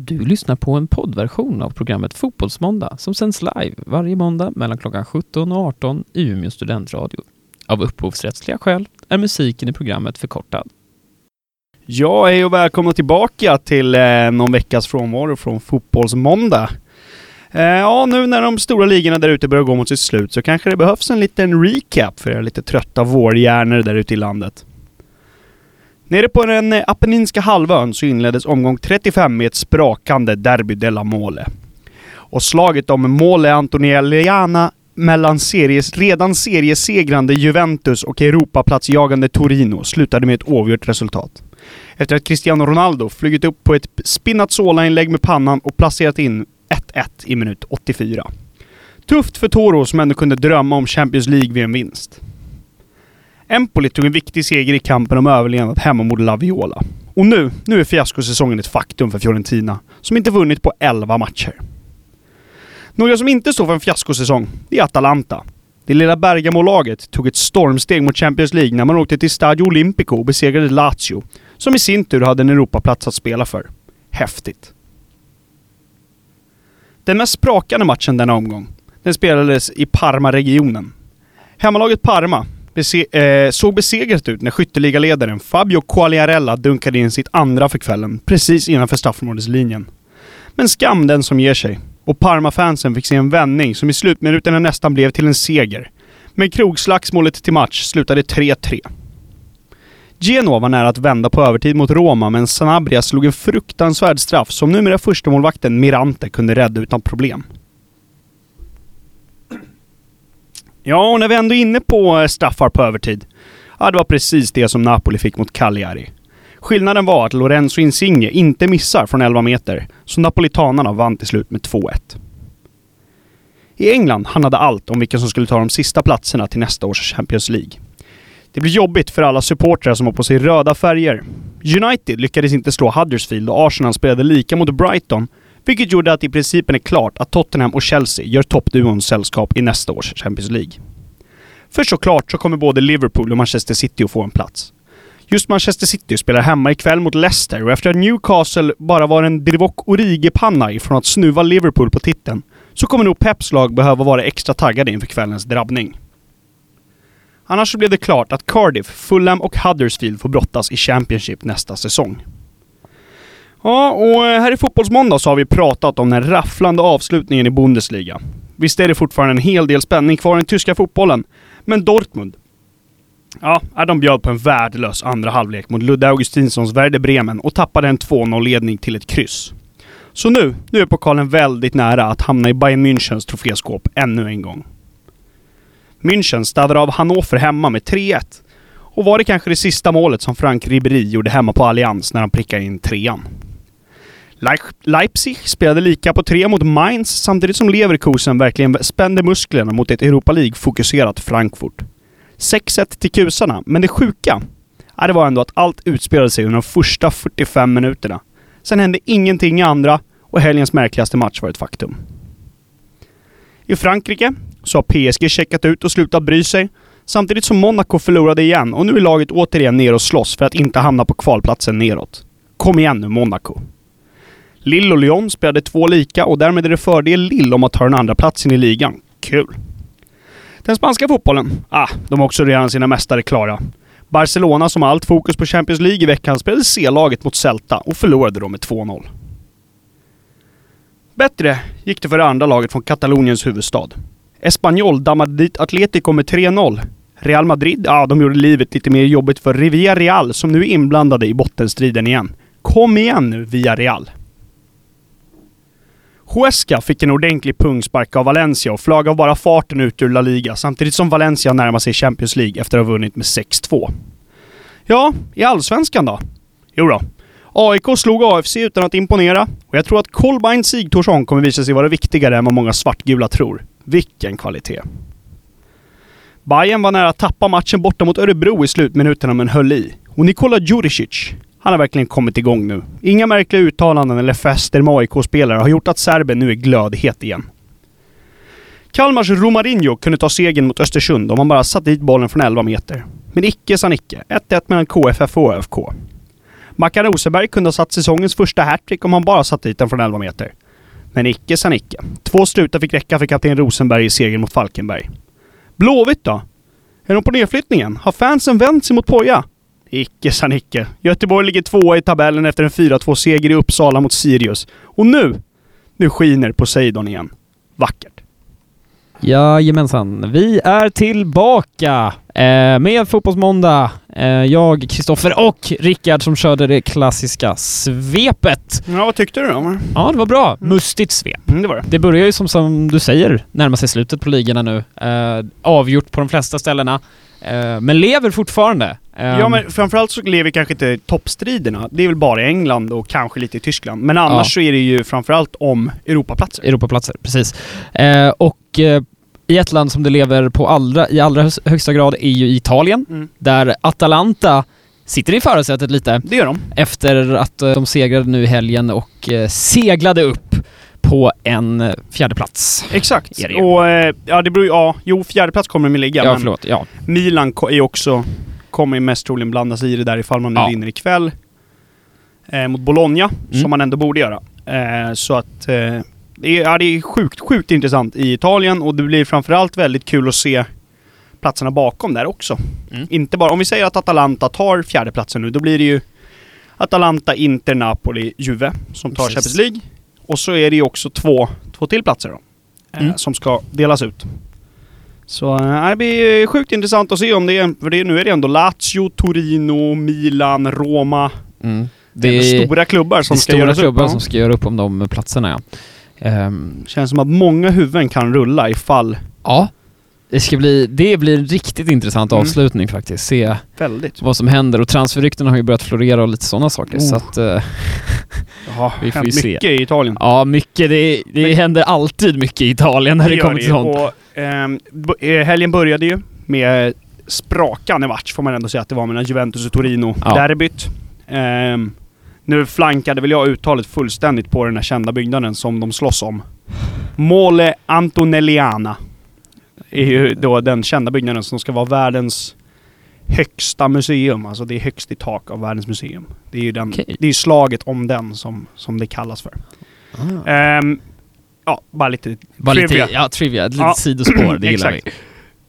Du lyssnar på en poddversion av programmet Fotbollsmåndag som sänds live varje måndag mellan klockan 17 och 18 i Umeå studentradio. Av upphovsrättsliga skäl är musiken i programmet förkortad. Ja, hej och välkomna tillbaka till eh, någon veckas frånvaro från Fotbollsmåndag. Eh, ja, nu när de stora ligorna där ute börjar gå mot sitt slut så kanske det behövs en liten recap för er lite trötta vårhjärnor där ute i landet. Nere på den eh, Apenninska halvön så inleddes omgång 35 med ett sprakande Derby della Mole. Och slaget om Mole Antonelliana mellan series, redan seriesegrande Juventus och Europaplatsjagande Torino slutade med ett oavgjort resultat. Efter att Cristiano Ronaldo flugit upp på ett Spinazzola-inlägg med pannan och placerat in 1-1 i minut 84. Tufft för Toro som ändå kunde drömma om Champions League vid en vinst. Empoli tog en viktig seger i kampen om överlevnad hemma mot La Viola. Och nu, nu är fiaskosäsongen ett faktum för Fiorentina, som inte vunnit på 11 matcher. Några som inte står för en fiaskosäsong, det är Atalanta. Det lilla Bergamo-laget tog ett stormsteg mot Champions League när man åkte till Stadio Olimpico och besegrade Lazio, som i sin tur hade en Europaplats att spela för. Häftigt. Den mest sprakande matchen denna omgång, den spelades i Parma-regionen. Hemmalaget Parma bese eh, såg besegrat ut när skytteligaledaren Fabio Quagliarella dunkade in sitt andra för kvällen, precis innanför straffområdeslinjen. Men skam den som ger sig. Och Parma-fansen fick se en vändning som i slutminuterna nästan blev till en seger. Men krogslagsmålet till match slutade 3-3. Genoa var nära att vända på övertid mot Roma, men Sanabria slog en fruktansvärd straff som numera förstemålvakten Mirante kunde rädda utan problem. Ja, och när vi ändå är inne på eh, straffar på övertid. Ja, det var precis det som Napoli fick mot Cagliari. Skillnaden var att Lorenzo Insigne inte missar från 11 meter, så napolitanarna vann till slut med 2-1. I England handlade allt om vilka som skulle ta de sista platserna till nästa års Champions League. Det blev jobbigt för alla supportrar som har på sig röda färger. United lyckades inte slå Huddersfield och Arsenal spelade lika mot Brighton, vilket gjorde att i principen är klart att Tottenham och Chelsea gör toppduons sällskap i nästa års Champions League. För såklart så kommer både Liverpool och Manchester City att få en plats. Just Manchester City spelar hemma ikväll mot Leicester och efter att Newcastle bara var en Divock Origi-panna ifrån att snuva Liverpool på titeln så kommer nog Peps lag behöva vara extra taggade inför kvällens drabbning. Annars så blev det klart att Cardiff, Fulham och Huddersfield får brottas i Championship nästa säsong. Ja, och eh, här i Fotbollsmåndag så har vi pratat om den rafflande avslutningen i Bundesliga. Visst är det fortfarande en hel del spänning kvar i den tyska fotbollen, men Dortmund, Ja, de bjöd på en värdelös andra halvlek mot Ludde Augustinssons Werder Bremen och tappade en 2-0-ledning till ett kryss. Så nu, nu är pokalen väldigt nära att hamna i Bayern Münchens troféskåp ännu en gång. München städade av Hannover hemma med 3-1. Och var det kanske det sista målet som Frank Ribéry gjorde hemma på Allianz när han prickade in trean. Leipzig spelade lika på tre mot Mainz samtidigt som Leverkusen verkligen spände musklerna mot ett Europa League-fokuserat Frankfurt. 6-1 till kusarna, men det sjuka, ja, det var ändå att allt utspelade sig under de första 45 minuterna. Sen hände ingenting i andra och helgens märkligaste match var ett faktum. I Frankrike så har PSG checkat ut och slutat bry sig, samtidigt som Monaco förlorade igen och nu är laget återigen ner och slåss för att inte hamna på kvalplatsen neråt. Kom igen nu Monaco! Lille och Lyon spelade två lika och därmed är det fördel Lille om att ta den andra platsen i ligan. Kul! Den spanska fotbollen? Ah, de har också redan sina mästare klara. Barcelona som har allt fokus på Champions League i veckan spelade C-laget mot Celta och förlorade då med 2-0. Bättre gick det för det andra laget från Kataloniens huvudstad. Espanyol dammade dit Atletico med 3-0. Real Madrid, ja, de gjorde livet lite mer jobbigt för Riviera Real som nu är inblandade i bottenstriden igen. Kom igen nu, Villarreal! Real! Huesca fick en ordentlig pungspark av Valencia och flög av bara farten ut ur La Liga samtidigt som Valencia närmar sig Champions League efter att ha vunnit med 6-2. Ja, i Allsvenskan då? Jo då. AIK slog AFC utan att imponera och jag tror att Kolbein Sigthorsson kommer visa sig vara viktigare än vad många svartgula tror. Vilken kvalitet! Bayern var nära att tappa matchen borta mot Örebro i slutminuterna men höll i. Och Nikola Djuricic, han har verkligen kommit igång nu. Inga märkliga uttalanden eller fester med AIK-spelare har gjort att serben nu är glödhet igen. Kalmars Romarinho kunde ta segern mot Östersund om han bara satt dit bollen från 11 meter. Men icke sa Nicke. 1-1 mellan KFF och ÖFK. Mackan Rosenberg kunde ha satt säsongens första hattrick om han bara satt dit den från 11 meter. Men icke sa Nicke. Två strutar fick räcka för kapten Rosenberg i segern mot Falkenberg. Blåvitt då? Är de på nedflyttningen? Har fansen vänt sig mot Poja? Icke sa icke. Göteborg ligger tvåa i tabellen efter en 4-2-seger i Uppsala mot Sirius. Och nu, nu skiner Poseidon igen. Vackert. Jajamensan, vi är tillbaka eh, med Fotbollsmåndag. Eh, jag, Kristoffer och Rickard som körde det klassiska svepet. Ja, vad tyckte du då? Ja, det var bra. Mustigt svep. Mm, det var det. Det börjar ju som, som du säger närma sig slutet på ligorna nu. Eh, avgjort på de flesta ställena. Eh, men lever fortfarande. Ja men framförallt så lever kanske inte toppstriderna. Det är väl bara i England och kanske lite i Tyskland. Men annars Ja. så är det ju framförallt om Europaplatser. Europaplatser, precis. Eh, och eh, i ett land som det lever på allra, i allra högsta grad är ju Italien, Mm. där Atalanta sitter i förarsätet lite Det gör de. efter att eh, de segrade nu i helgen och eh, seglade upp på en eh, fjärde plats. Exakt. Och eh, ja, det beror ju... Ja, jo, fjärde plats kommer de ligga. Ja, men förlåt. Ja. Milan är också... Kommer ju mest troligen blanda sig i det där ifall man nu Ja. vinner ikväll. Eh, mot Bologna, Mm. som man ändå borde göra. Eh, så att... Eh, det, är, ja, det är sjukt, sjukt intressant i Italien och det blir framförallt väldigt kul att se platserna bakom där också. Mm. Inte bara... Om vi säger att Atalanta tar fjärdeplatsen nu, då blir det ju Atalanta, Inter, Napoli, Juve som tar Precis. Champions League. Och så är det ju också två, två till platser då. eh, Mm. Som ska delas ut. Så eh, det blir sjukt intressant att se om det för det, nu är det ändå Lazio, Torino, Milan, Roma. Mm. Det är stora klubbar som det ska stora göras klubbar upp. som ska göra upp om de platserna, ja. Ehm, Känns som att många huvuden kan rulla ifall... ja. Det ska bli, det blir en riktigt intressant Mm. avslutning faktiskt. Se Väldigt. vad som händer och transferryktena har ju börjat florera och lite sådana saker Oh. så att... eh, Ja, Vi får ju se. mycket i Italien. ja, mycket. Det, det händer alltid mycket i Italien när det, gör kommer till sånt. Ehm, eh, helgen började ju med sprakande match får man ändå säga att det var mellan Juventus och Torino. Ja. Derbyt. Ehm, nu flankade väl jag uttalet fullständigt på den här kända byggnaden som de slåss om. Mole Antonelliana. Är ju då den kända byggnaden som ska vara världens högsta museum. Alltså det är högst i tak av världens museum. Det är ju den, Okej. det är slaget om den som, som det kallas för. Ah. Ehm, ja, bara lite Bara trivia. lite, ja, trivia. Ett litet Ja. sidospår, det gillar vi.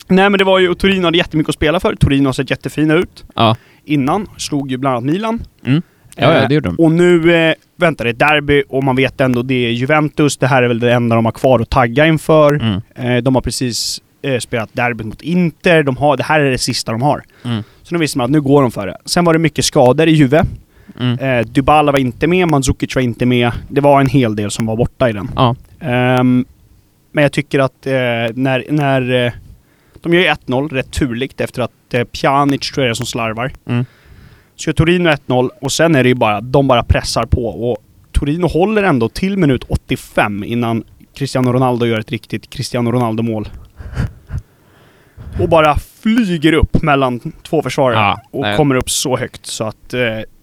Nej men det var ju, och Torino hade jättemycket att spela för. Torino har sett jättefina ut. Ja. Innan slog ju bland annat Milan. Mm. Ja, ja, det gjorde de. Och nu eh, väntar det ett derby och man vet ändå det är Juventus. Det här är väl det enda de har kvar att tagga inför. Mm. Eh, de har precis eh, spelat derbyt mot Inter. De har, det här är det sista de har. Mm. Så nu visste man att nu går de för det. Sen var det mycket skador i Juve. Mm. Eh, Dybala var inte med, Mandzukic var inte med. Det var en hel del som var borta i den. Ja. Ehm, men jag tycker att eh, när, när eh, de gör ju 1-0 rätt turligt efter att eh, Pjanic tror jag är som slarvar. Mm. Så gör Torino 1-0 och sen är det ju bara, de bara pressar på och Torino håller ändå till minut 85 innan Cristiano Ronaldo gör ett riktigt Cristiano Ronaldo-mål. Och bara flyger upp mellan två försvarare Ja, och nej. kommer upp så högt så att eh,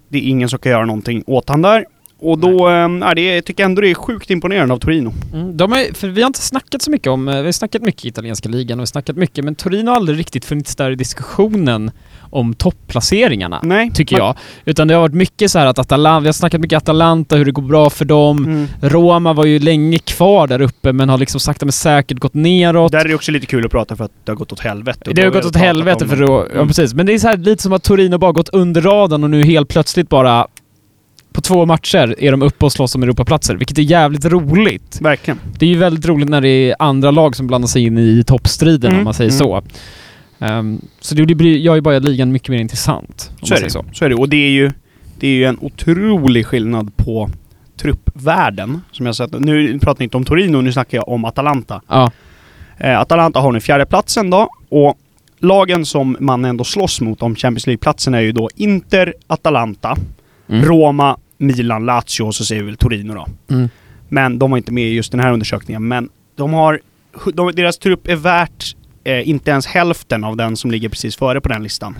det är ingen som kan göra någonting åt han där. Och då, är det, jag tycker ändå det är sjukt imponerande av Torino. Mm, de är, för vi har inte snackat så mycket om, eh, vi har snackat mycket i italienska ligan och vi har snackat mycket, men Torino har aldrig riktigt funnits där i diskussionen om topplaceringarna. Nej. Tycker jag. Utan det har varit mycket så här att Atalanta, vi har snackat mycket Atalanta, hur det går bra för dem. Mm. Roma var ju länge kvar där uppe men har liksom sakta men säkert gått neråt. Där är det också lite kul att prata för att det har gått åt helvete. Det har gått åt helvete för då, ja Mm. precis. Men det är så här, lite som att Torino bara gått under radarn och nu helt plötsligt bara på två matcher är de uppe och slåss om Europaplatser, vilket är jävligt roligt. Verkligen. Det är ju väldigt roligt när det är andra lag som blandar sig in i toppstriden Mm, om man säger mm. så. Ehm, så det blir, gör ju bara ligan mycket mer intressant. Så är, det. så. så är det. Och det är ju, det är ju en otrolig skillnad på truppvärden. Som jag sett. Nu pratar jag inte om Torino, nu snackar jag om Atalanta. Ja. Eh, Atalanta har nu fjärdeplatsen då. Och lagen som man ändå slåss mot om Champions League-platsen är ju då Inter, Atalanta, Mm. Roma, Milan, Lazio och så säger vi väl Torino då. Mm. Men de var inte med i just den här undersökningen. Men de har... De, deras trupp är värt eh, inte ens hälften av den som ligger precis före på den listan.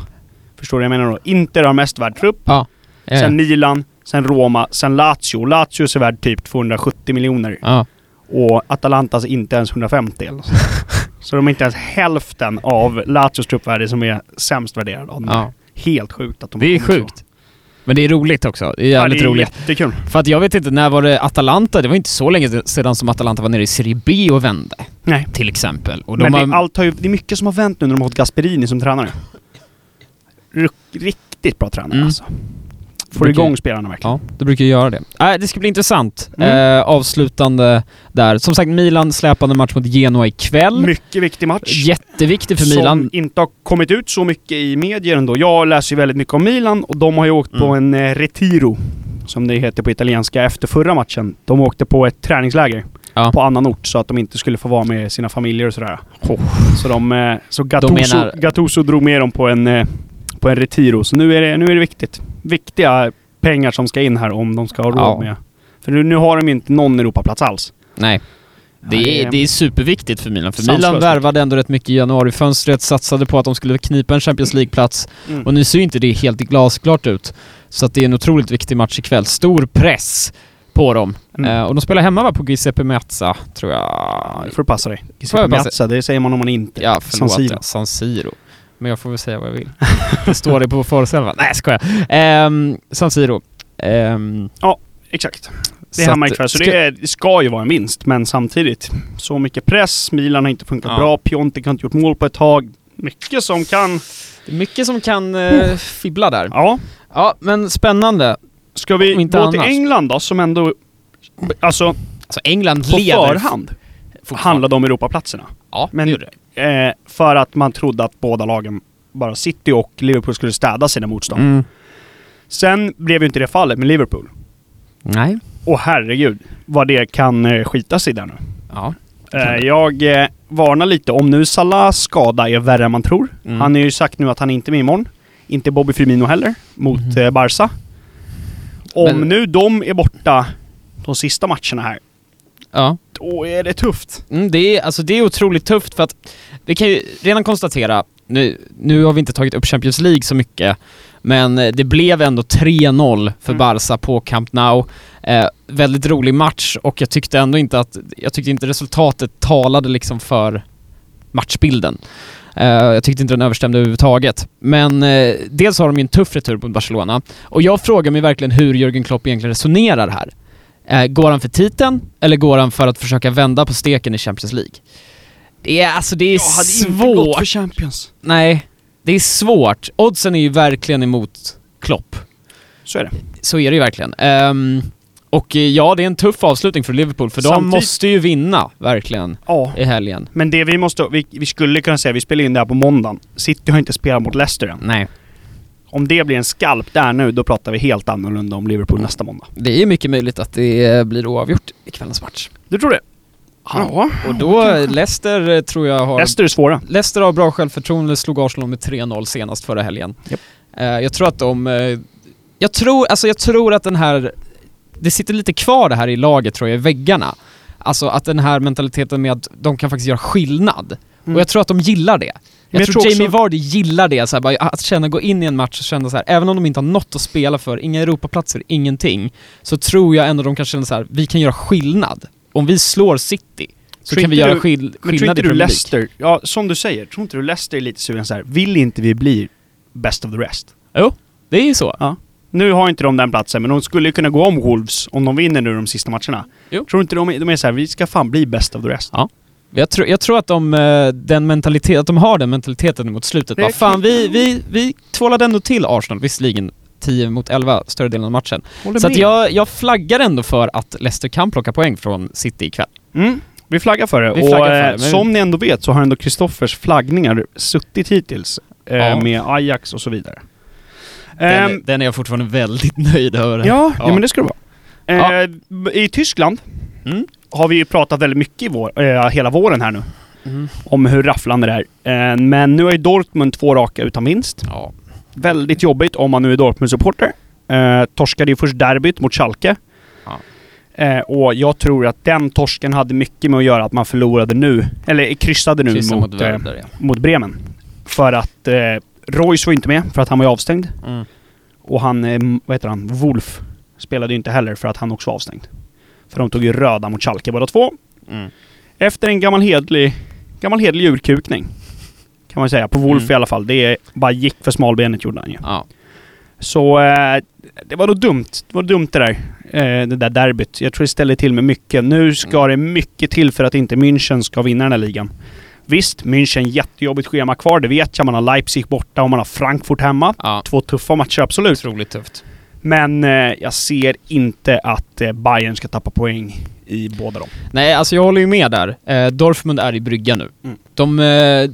Förstår du vad jag menar då? Inter har mest värd trupp. Ja. Ja, Sen Milan, sen Roma, sen Lazio. Lazio är värd typ 270 miljoner. ja. Och Atalantas inte ens 150 eller så. så de är inte ens hälften av Lazios truppvärde som är sämst värderad av ja. Helt sjukt att de Det är kommer så. Men det är roligt också. Det är Ja, jävligt det är roligt. jättekul. För att jag vet inte, när var det Atalanta? Det var inte så länge sedan som Atalanta var nere i Serie B och vände. Nej. Till exempel. Och de Men har... det, allt har ju, det är mycket som har vänt nu när de har fått Gasperini som tränare. R- riktigt bra tränare Mm. alltså. Får Brukar- igång spelarna verkligen. Ja, det brukar ju göra det. Äh, det ska bli intressant. Mm. Eh, avslutande där. Som sagt, Milan släpande match mot Genoa ikväll. Mycket viktig match. Jätteviktig för Som Milan. inte har kommit ut så mycket i medier ändå. Jag läser ju väldigt mycket om Milan och de har ju åkt på en Mm. eh, retiro. Som det heter på italienska efter förra matchen. De åkte på ett träningsläger. Ja. På annan ort så att de inte skulle få vara med sina familjer och sådär. Oh. Så de... eh, Så Gattuso, menar- Gattuso drog med dem på en, eh, på en retiro. Så nu är, det, nu är det viktigt. Viktiga pengar som ska in här om de ska ha råd Ja. med... För nu, har de ju inte någon Europaplats alls. Nej. Det är, det är superviktigt för Milan, för Sanslöst Milan värvade ändå rätt mycket i januarifönstret, satsade på att de skulle knipa en Champions League-plats Mm. och nu ser ju inte det helt glasklart ut. Så att det är en otroligt viktig match ikväll. Stor press på dem. Mm. Eh, och de spelar hemma va, på Giuseppe Meazza, tror jag. Ja, nu får du passa dig. Giuseppe Meazza, det säger man om man inte... Ja, förlåt. San Siro. San Siro. Men jag får väl säga vad jag vill. det står det på förselvan. Nej, jag skojar. Ehm, San Siro. Ehm, Exakt. Det är hemma ikväll, så det, är, ska ju vara en vinst. Men samtidigt, så mycket press. Milan har inte funkat Ja. bra. Piontek har inte gjort mål på ett tag. Mycket som kan... Mycket som kan eh, fibbla där. Ja. Ja, men spännande. Ska vi gå till annars. England då, som ändå... Alltså, Alltså England på leder förhand handlade om Europaplatserna. Ja, Men- det gjorde det. Eh, för att man trodde att båda lagen, bara City och Liverpool, skulle städa sina motstånd. Mm. Sen blev ju inte det fallet med Liverpool. Nej. Och herregud, vad det kan eh, skita sig där nu. Ja. Eh, jag eh, varnar lite om nu Salahs skada är värre än man tror. Mm. Han har ju sagt nu att han inte är med imorgon. Inte Bobby Firmino heller, mot Mhm. eh, Barca. Om Men- nu de är borta de sista matcherna här, Ja. då är det tufft. Mm, det, är, alltså det är otroligt tufft för att vi kan ju redan konstatera, nu, nu har vi inte tagit upp Champions League så mycket, men eh, det blev ändå 3-0 för Mm. Barca på Camp Nou. Eh, väldigt rolig match och jag tyckte ändå inte att, jag tyckte inte resultatet talade liksom för matchbilden. Eh, jag tyckte inte den överstämde överhuvudtaget. Men eh, dels har de ju en tuff retur mot Barcelona och jag frågar mig verkligen hur Jürgen Klopp egentligen resonerar här. Eh, går han för titeln eller går han för att försöka vända på steken i Champions League? Det är alltså, det är Jag hade inte gått svårt. för Champions. Nej, det är svårt. Oddsen är ju verkligen emot Klopp. Så är det. Så är det ju verkligen. Ehm, och eh, ja, det är en tuff avslutning för Liverpool, för de Samtidigt- måste ju vinna, verkligen, Ja. i helgen. Men det vi måste, vi, vi skulle kunna säga, vi spelar in det här på måndagen. City har inte spelat mot Leicester än. Nej. Om det blir en skalp där nu, då pratar vi helt annorlunda om Liverpool nästa måndag. Det är mycket möjligt att det eh, blir oavgjort i kvällens match. Du tror det? Ja. Och då, Leicester eh, tror jag har... Leicester är svåra. Leicester har bra självförtroende, slog Arsenal med 3-0 senast förra helgen. Japp. Eh, jag tror att de... jag tror, alltså jag tror att den här... Det sitter lite kvar det här i laget tror jag, i väggarna. Alltså att den här mentaliteten med att de kan faktiskt göra skillnad. Mm. Och jag tror att de gillar det. Jag, jag tror, tror också- Jamie Vardy gillar det, så här, bara, att känna, gå in i en match och känna så här, även om de inte har något att spela för, inga Europaplatser, ingenting, så tror jag ändå de kan känna så här, vi kan göra skillnad. Om vi slår City, så Tror kan vi göra du- skill- Men tror skillnad inte i du. Leicester, ja som du säger, tror inte du Leicester är lite sugen så här. vill inte vi bli best of the rest? Jo, det är ju så. Nu har inte de den platsen, men de skulle ju kunna gå om Wolves om de vinner nu de sista matcherna. Jo. Tror inte de, de är så här, vi ska fan bli best of the rest. Ja. Jag, tror, jag tror att de, eh, den mentalitet, att de har den mentaliteten mot slutet. Bara, fan, vi, vi, vi tvålade ändå till Arsenal, visserligen 10 mot 11 större delen av matchen. Håller Så jag, jag flaggar ändå för att Leicester kan plocka poäng från City ikväll. Mm, vi flaggar för det. Vi och för eh, det, men- som ni ändå vet så har ändå Kristoffers flaggningar suttit hittills. Eh, Ja. Med Ajax och så vidare. Den, Ehm, den är jag fortfarande väldigt nöjd över. ja, ja. Ja. men det ska det vara. Eh, I Tyskland Mm. har vi ju pratat väldigt mycket i vår, eh, hela våren här nu. Mm. Om hur rafflande det är. Eh, men nu är ju Dortmund två raka utan vinst. Ja. Väldigt jobbigt om man nu är Dortmund-supporter. Eh, torskade ju först derbyt mot Schalke. Ja. Eh, och jag tror att den torsken hade mycket med att göra att man förlorade nu, eller kryssade nu Kryssa mot, mot eh, Werder, ja. mot Bremen. För att eh, Royce var inte med, för att han var ju avstängd. Mm. Och han, eh, vad heter han, Wolf spelade ju inte heller för att han också var avstängd. För de tog ju röda mot Schalke båda två. Mm. Efter en gammal hedlig, gammal hedlig urkukning. Kan man säga. På Wolf Mm. i alla fall. Det bara gick för smalbenet gjorde han ju. Ja. Så eh, det var nog dumt. Det var dumt det där. Eh, det där derbyt. Jag tror det ställer till med mycket. Nu ska Mm. det mycket till för att inte München ska vinna den här ligan. Visst, München jättejobbigt schema kvar. Det vet jag. Man har Leipzig borta och man har Frankfurt hemma. Ja, Två tuffa matcher, absolut. otroligt tufft. Men eh, jag ser inte att eh, Bayern ska tappa poäng i båda dem. Nej, alltså jag håller ju med där. Eh, Dortmund är i brygga nu. Mm. De,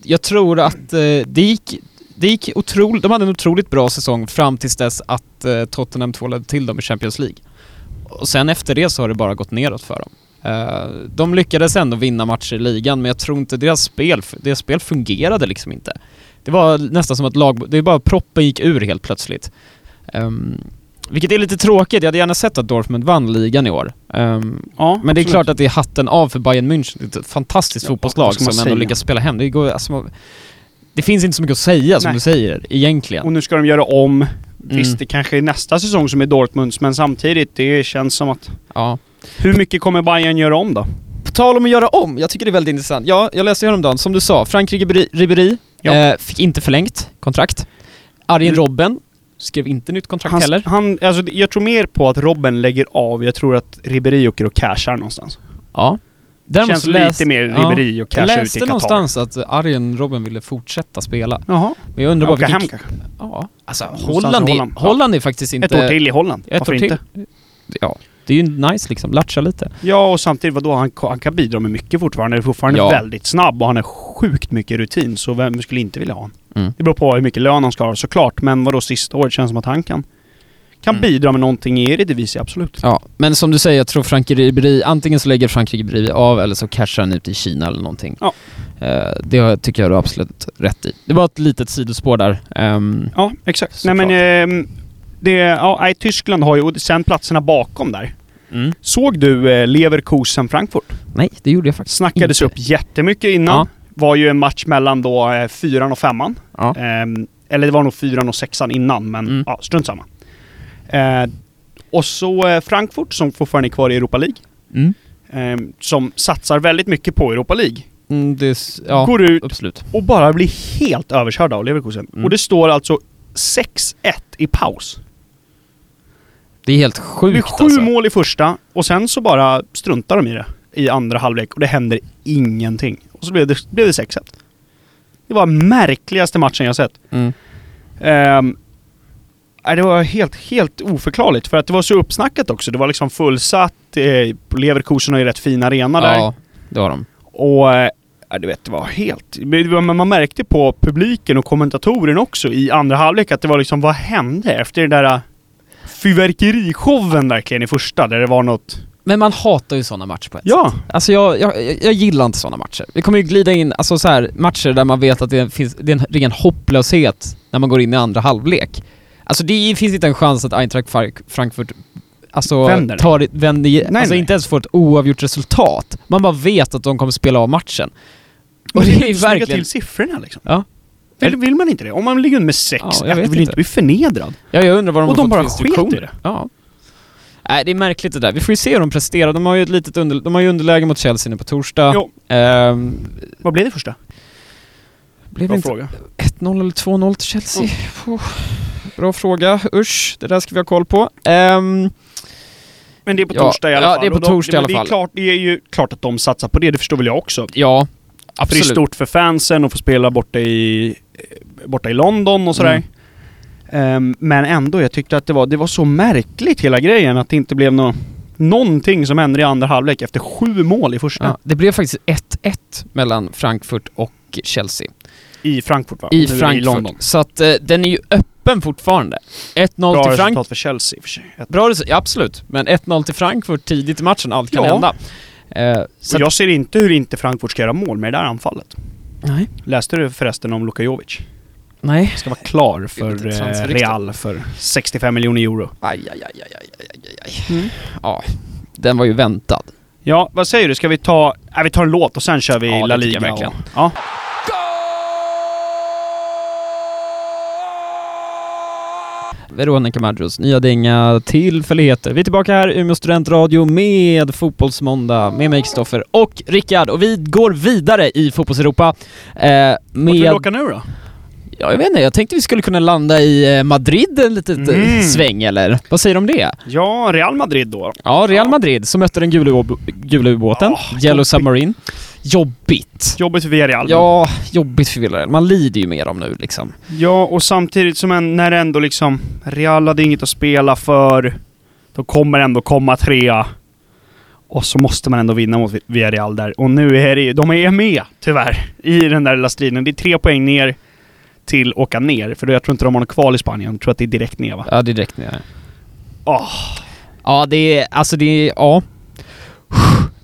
jag tror att det gick, det gick otroligt, de hade en otroligt bra säsong fram tills dess att Tottenham tvålade till dem i Champions League. Och sen efter det så har det bara gått neråt för dem. De lyckades ändå vinna matcher i ligan, men jag tror inte deras spel, deras spel fungerade liksom inte. Det var nästan som att lag, det är bara proppen gick ur helt plötsligt. Vilket är lite tråkigt, jag hade gärna sett att Dortmund vann ligan i år. Ehm, Ja, men det är klart att det är hatten av för Bayern München. Ett fantastiskt Ja, fotbollslag som ändå säga? lyckas spela hem. Det, går, alltså, det finns inte så mycket att säga som Nej. du säger, egentligen. Och nu ska de göra om. Mm. Visst, det kanske är nästa säsong som är Dortmunds, men samtidigt, det känns som att... Ja. Hur mycket kommer Bayern göra om då? På tal om att göra om, jag tycker det är väldigt intressant. Ja, jag läste häromdagen, som du sa, Frankrike Ribéry- Ribéry Ja. eh, fick inte förlängt kontrakt. Arjen Mm. Robben skrev inte nytt kontrakt Han, heller. han, alltså, jag tror mer på att Robben lägger av. Jag tror att Ribéry åker och cashar någonstans. Ja. Det Däremot känns så läs- lite mer ja. Ribéry och Jag casha ut i läste Qatar. någonstans att Arjen Robben ville fortsätta spela. Jaha. Men jag undrar bara Åka hem kanske. Ja, alltså Holland, i är, Holland. Holland är faktiskt inte... Ett år till i Holland. Ett Varför år till. inte? Ja, det är ju nice liksom, latcha lite. Ja, och samtidigt, vadå? Han, han kan bidra med mycket fortfarande. Han är fortfarande Ja. väldigt snabb och han har sjukt mycket rutin. Så vem skulle inte vilja ha honom? Mm. Det beror på hur mycket lön han ska ha såklart. Men vadå, sista året känns som att han kan, kan Mm. bidra med någonting i Eredivisie, absolut. Ja, men som du säger, jag tror Frank Ribéry, antingen så lägger Frank Ribéry av eller så cashar han ut i Kina eller någonting. Ja. Eh, det tycker jag du har absolut rätt i. Det var ett litet sidospår där. Ehm, Ja, exakt. Nej men... ehm, det, ja, nej, Tyskland har ju, och sen platserna bakom där. mm. Såg du eh, Leverkusen Frankfurt? Nej, det gjorde jag faktiskt Snackades inte. upp jättemycket innan. Ja. Var ju en match mellan då eh, fyran och femman. Ja. Ehm, eller det var nog fyran och sexan innan, men Mm. ja, strunt samma. Eh, och så eh, Frankfurt som fortfarande är kvar i Europa League. Mm. ehm, som satsar väldigt mycket på Europa League. Mm, det, ja, Går ut absolut. och bara blir helt överkörda av Leverkusen. Mm. Och det står alltså 6-1 i paus. Det är helt Det blir sjukt sju alltså. mål i första och sen så bara struntar de i det i andra halvlek och det händer ingenting. Och så blev det, blev det 6-1. Det var märkligaste matchen jag sett. Mm. Nej, det var helt, helt oförklarligt för att det var så uppsnackat också. Det var liksom fullsatt. Eh, Leverkusen har ju rätt fin arena där. Ja, det har de. Och eh, ja, du vet, det var helt... det Men man märkte på publiken och kommentatorerna också i andra halvlek att det var liksom, vad hände efter den där fyrverkerishowen verkligen i första där det var något... Men man hatar ju sådana matcher på ett Ja! sätt. Alltså jag, jag, jag- gillar inte sådana matcher. Vi kommer ju glida in, alltså så här, matcher där man vet att det finns, det är en ren hopplöshet när man går in i andra halvlek. Alltså det finns inte en chans att Eintracht Frank- Frankfurt Alltså, Vänder. tar vänder, Nej, alltså nej. inte ens får ett oavgjort resultat. Man bara vet att de kommer spela av matchen. Och det är verkligen... verkligen... till siffrorna liksom. Ja. Vill, vill man inte det? Om man ligger under med 6 Ja, jag vill inte. inte bli förnedrad. Ja, jag undrar vad de Och har de bara sket i det. Ja. Nej, det är märkligt det där. Vi får ju se hur de presterar. De har ju ett litet under, de har ju underläge mot Chelsea nu på torsdag. Jo. Ehm, Vad blev det första? blev Bra inte fråga. 1-0 eller 2-0 till Chelsea? Puh. Bra fråga. Usch, det där ska vi ha koll på. Ehm, Men det är på Ja, torsdag i alla ja, fall. det är på de- torsdag i alla fall. Det är, klart, det är ju klart att de satsar på det, det förstår väl jag också. ja, För det är absolut. stort för fansen att få spela borta i, borta i London och sådär. Mm. Ehm, men ändå, jag tyckte att det var, det var så märkligt hela grejen att det inte blev nå någonting som hände i andra halvlek efter sju mål i första. Ja, det blev faktiskt 1-1 mellan Frankfurt och Chelsea. I Frankfurt va? I Nu Frankfurt. London. Så att eh, den är ju öppen fortfarande. 1-0 Bra till Frank... resultat för Chelsea i för sig. Bra resultat, ja, absolut. Men 1-0 till Frankfurt tidigt i matchen, allt kan Ja. hända. Eh, så jag ser inte hur inte Frankfurt ska göra mål med det där anfallet. Nej. Läste du förresten om Luka Jovic? Nej. Ska vara klar för eh. Real för 65 miljoner euro. Aj, aj, aj, aj, aj, aj, aj, aj. Ja, den var ju väntad. Ja, vad säger du? Ska vi ta... Nej, vi tar en låt och sen kör vi Ja, La det tycker Liga. jag verkligen. och- Ja. Veronica Maggros nya dänga Tillfälligheter. Vi är tillbaka här i Umeå studentradio med Fotbollsmåndag med mig Kristoffer och Rickard och vi går vidare i Fotbollseuropa eh, Vart vill du med... åka nu då? Ja, jag vet inte, jag tänkte vi skulle kunna landa i eh, Madrid en liten Mm. sväng eller? Vad säger du om det? Ja, Real Madrid då. Ja, Real Ja. Madrid som mötte den gula, ubåten, Ja, Yellow jobbigt. Submarine. Jobbigt. Jobbigt för Villarreal. Ja, jobbigt för Villarreal. Man lider ju med dem nu liksom. Ja, och samtidigt som en, när ändå liksom Real hade inget att spela för. De kommer ändå komma trea. Och så måste man ändå vinna mot Villarreal där. Och nu är det ju, de är med tyvärr i den där lilla striden. Det är tre poäng ner till åka ner. För jag tror inte de har något kval i Spanien. Jag tror att det är direkt ner va? Ja, det är direkt ner. Åh, Ja, det är, alltså det är, ja.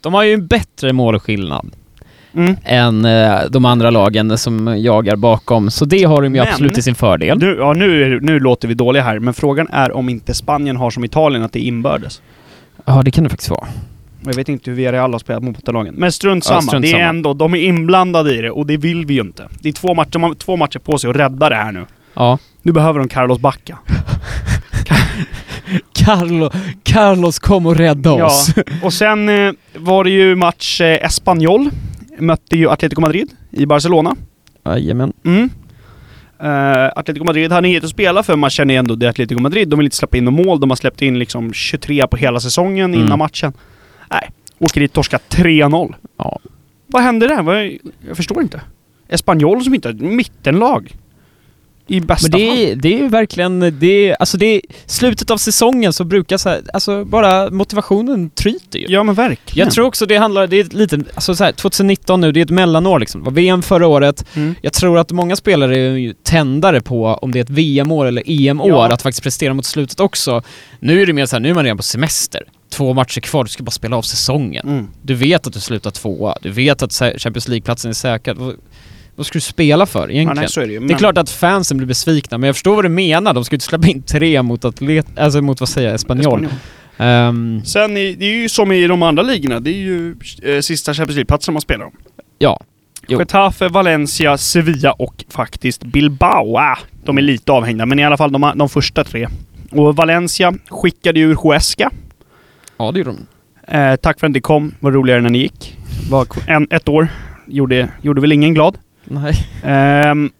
De har ju en bättre målskillnad Mm. än eh, de andra lagen som jagar bakom. Så det har de ju Men- absolut till sin fördel. Nu, ja, nu, nu låter vi dåliga här, men frågan är om inte Spanien har som Italien, att det är inbördes. Ja, det kan det faktiskt vara. Jag vet inte hur Villarreal har spelat mot bortalagen. Men strunt Ja, samma. strunt det är samma. ändå, de är inblandade i det och det vill vi ju inte. Det är två matcher, de har två matcher på sig att rädda det här nu. Ja. Nu behöver de Carlos Bacca. Carlo, Carlos kom och rädda oss. Ja. Och sen eh, var det ju match eh, Espanyol. Mötte ju Atletico Madrid i Barcelona. Jajamän. Mm. Eh, Atletico Madrid hade inget att spela för, man känner ju ändå det Atletico Madrid. De vill inte släppa in några mål. De har släppt in liksom 23 på hela säsongen Mm. innan matchen. Nej, åker dit torska 3-0. Ja. Vad hände där? Jag förstår inte. Espanyol som inte ett mittenlag. I bästa Men det fall. är, det är ju verkligen, det är, alltså det är, slutet av säsongen så brukar så här, alltså bara motivationen tryter ju. Ja men verkligen. Jag tror också det handlar, det är lite, alltså så här, 2019 nu, det är ett mellanår liksom. Det var VM förra året. Mm. Jag tror att många spelare är ju tändare på om det är ett VM-år eller EM-år, Ja. att faktiskt prestera mot slutet också. Nu är det mer så här, nu är man redan på semester. Två matcher kvar, du ska bara spela av säsongen. Mm. Du vet att du slutar tvåa, du vet att Champions League-platsen är säkrad. Vad, vad ska du spela för Ja, egentligen? nej, så är det ju. Det är Men- klart att fansen blir besvikna, men jag förstår vad du menar. De ska ju inte släppa in tre mot atlet... Alltså mot vad säger jag? Espanyol. Espanyol. Ehm, Sen, är, det är ju som i de andra ligorna. Det är ju eh, sista Champions League-platsen man spelar om. ja. Jo. Getafe, Valencia, Sevilla och faktiskt Bilbao. Ah, de är lite avhängda, men i alla fall de, de första tre. Och Valencia skickade ju Huesca. Ja, det gjorde de. Eh, tack för att ni kom. Var roligare när ni gick. Var en, ett år. Gjorde, gjorde väl ingen glad. Nej. Ehm,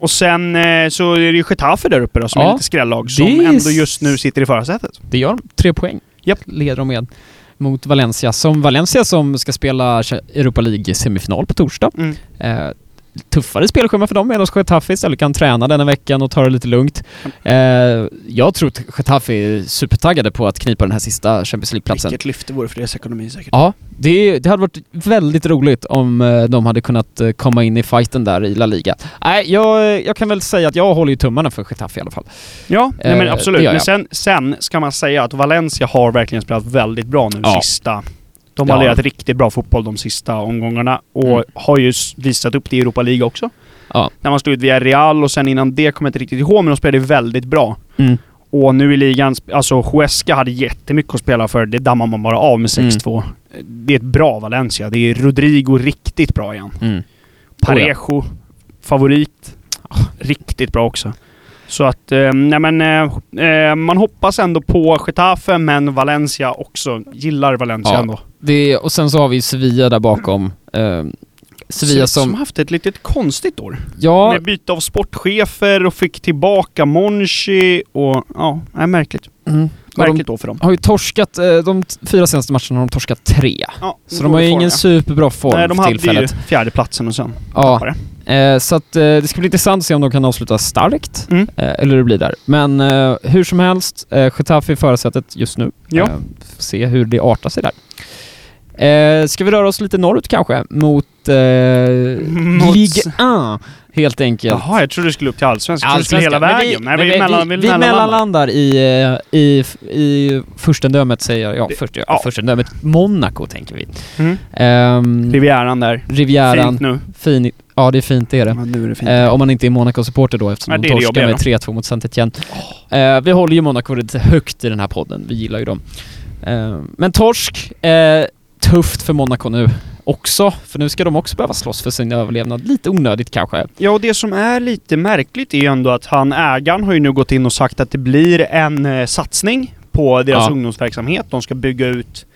och sen eh, så är det ju Getafe där uppe då, som Ja, är lite skrällag. Som det är ändå just nu sitter i förarsätet. Det gör de. Tre poäng. Japp. Leder de med. Mot Valencia. Som Valencia som ska spela Europa League-semifinal på torsdag. Mm. Eh, tuffare spelschema för dem medan Getafe istället kan träna denna veckan och ta det lite lugnt. Eh, jag tror att Getafe är supertaggade på att knipa den här sista Champions League-platsen. Vilket lyfte vore för deras ekonomi säkert. Ja, det, det hade varit väldigt roligt om eh, de hade kunnat eh, komma in i fighten där i La Liga. Nej, jag, jag kan väl säga att jag håller ju tummarna för Getafe i alla fall. Ja, nej, men Eh, absolut. Men sen, sen ska man säga att Valencia har verkligen spelat väldigt bra nu Ja. sista... De har lirat riktigt bra fotboll de sista omgångarna och Mm. har ju visat upp det i Europa League också. Ja. När man stod ut via Real och sen innan det kommer jag inte riktigt ihåg, men de spelade väldigt bra. Mm. Och nu i ligan, alltså Huesca hade jättemycket att spela för. Det dammar man bara av med 6-2. Det är ett bra Valencia. Det är Rodrigo riktigt bra igen. Mm. Parejo, favorit. Riktigt bra också. Så att, eh, nej men, eh, eh, man hoppas ändå på Getafe, men Valencia också. Gillar Valencia Ja. ändå. Det, och sen så har vi Sevilla där bakom. Eh, Sevilla som som... haft ett litet konstigt år. Ja, Med byte av sportchefer och fick tillbaka Monchi och ja, nej, märkligt. mm. Märkligt då för dem. har ju torskat, eh, de fyra senaste matcherna har de torskat tre. Ja, Så de har ju ingen superbra form. Nej, de för hade tillfället. ju fjärdeplatsen och sen Ja. Eh, så att eh, det ska bli intressant att se om de kan avsluta starkt. Mm. Eh, eller hur det blir där. Men eh, hur som helst, eh, Getafe i förarsätet just nu. Ja. Eh, se hur det artar sig där. Eh, ska vi röra oss lite norrut kanske? Mot, eh, Mot- Ligue 1 helt enkelt. Jaha, jag trodde du skulle upp till Allsvenskan. Skulle hela Allsvenskan. vägen. Men Nej, vi, vi, men mellan, vi, vi, vi mellanlandar. i, eh, i, i furstendömet säger jag. Ja, Det- först, ja. ja. furstendömet Monaco tänker vi. Mm. Ehm, Rivieran där. Rivieran. Fint nu. Fin, ja det är fint det är det. Ja, nu är det fint. Eh, om man inte är Monaco-supporter då eftersom Nej, de torskar med jobbiga 3-2 mot Saint-Étienne. Eh, vi håller ju Monaco lite högt i den här podden, vi gillar ju dem. Eh, men torsk, eh, tufft för Monaco nu också, för nu ska de också behöva slåss för sin överlevnad. Lite onödigt kanske. Ja, och det som är lite märkligt är ju ändå att han, ägaren, har ju nu gått in och sagt att det blir en eh, satsning på deras Ja. ungdomsverksamhet. De ska bygga ut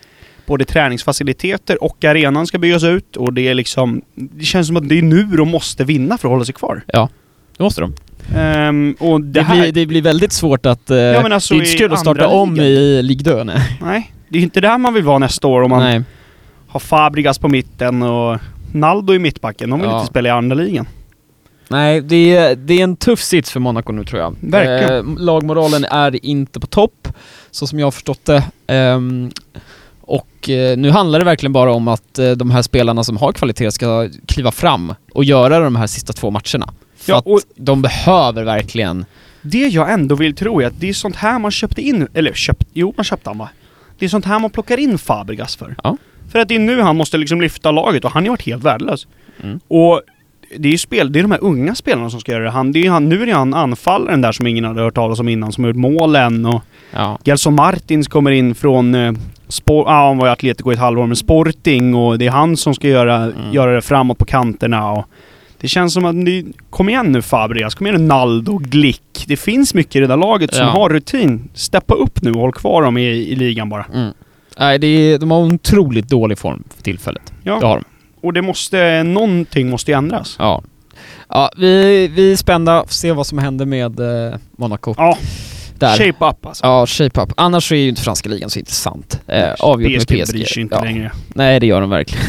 både träningsfaciliteter och arenan ska byggas ut och det är liksom... Det känns som att det är nu de måste vinna för att hålla sig kvar. Ja. Det måste de. Ehm, och det, Det, här... blir, det blir väldigt svårt att... eh, Ja, men alltså det är inte så kul att starta andra om i Ligue 2, nej. Nej, det är inte där man vill vara nästa år om man nej. har Fabregas på mitten och Naldo i mittbacken. De vill Ja. inte spela i andra ligan. Nej, det är, det är en tuff sits för Monaco nu tror jag. Verkligen. Eh, lagmoralen är inte på topp, så som jag har förstått det. Ehm, och eh, nu handlar det verkligen bara om att eh, de här spelarna som har kvalitet ska kliva fram och göra de här sista två matcherna. För Ja, att de behöver verkligen... Det jag ändå vill tro är att det är sånt här man köpte in, eller köpt, jo man köpte han va? Det är sånt här man plockar in Fabregas för. Ja. För att det är nu han måste liksom lyfta laget och han har ju varit helt värdelös. Mm. Och det är ju spel, det är de här unga spelarna som ska göra det. Han, det är ju han, nu är det han anfallaren där som ingen hade hört talas om innan, som har gjort målen och Ja. Gelson Martins kommer in från eh, Spor- ah, han var i Atletico i ett halvår med Sporting och det är han som ska göra, Mm. göra det framåt på kanterna och Det känns som att ni, kom igen nu Fabregas, kom igen nu Naldo, Glick. Det finns mycket i det där laget som Ja. har rutin. Steppa upp nu och håll kvar dem i, i ligan bara. Mm. Nej, det är, de har en otroligt dålig form för tillfället. Ja. Det har de. Och det måste, någonting måste ju ändras. Ja. Ja, vi, vi är spända, får se vad som händer med eh, Monaco. Ja, Där. shape up alltså. Ja, shape up. Annars är ju inte franska ligan så intressant. Eh, avgjort med PSG PSG. bryr sig inte ja. längre. Nej, det gör de verkligen.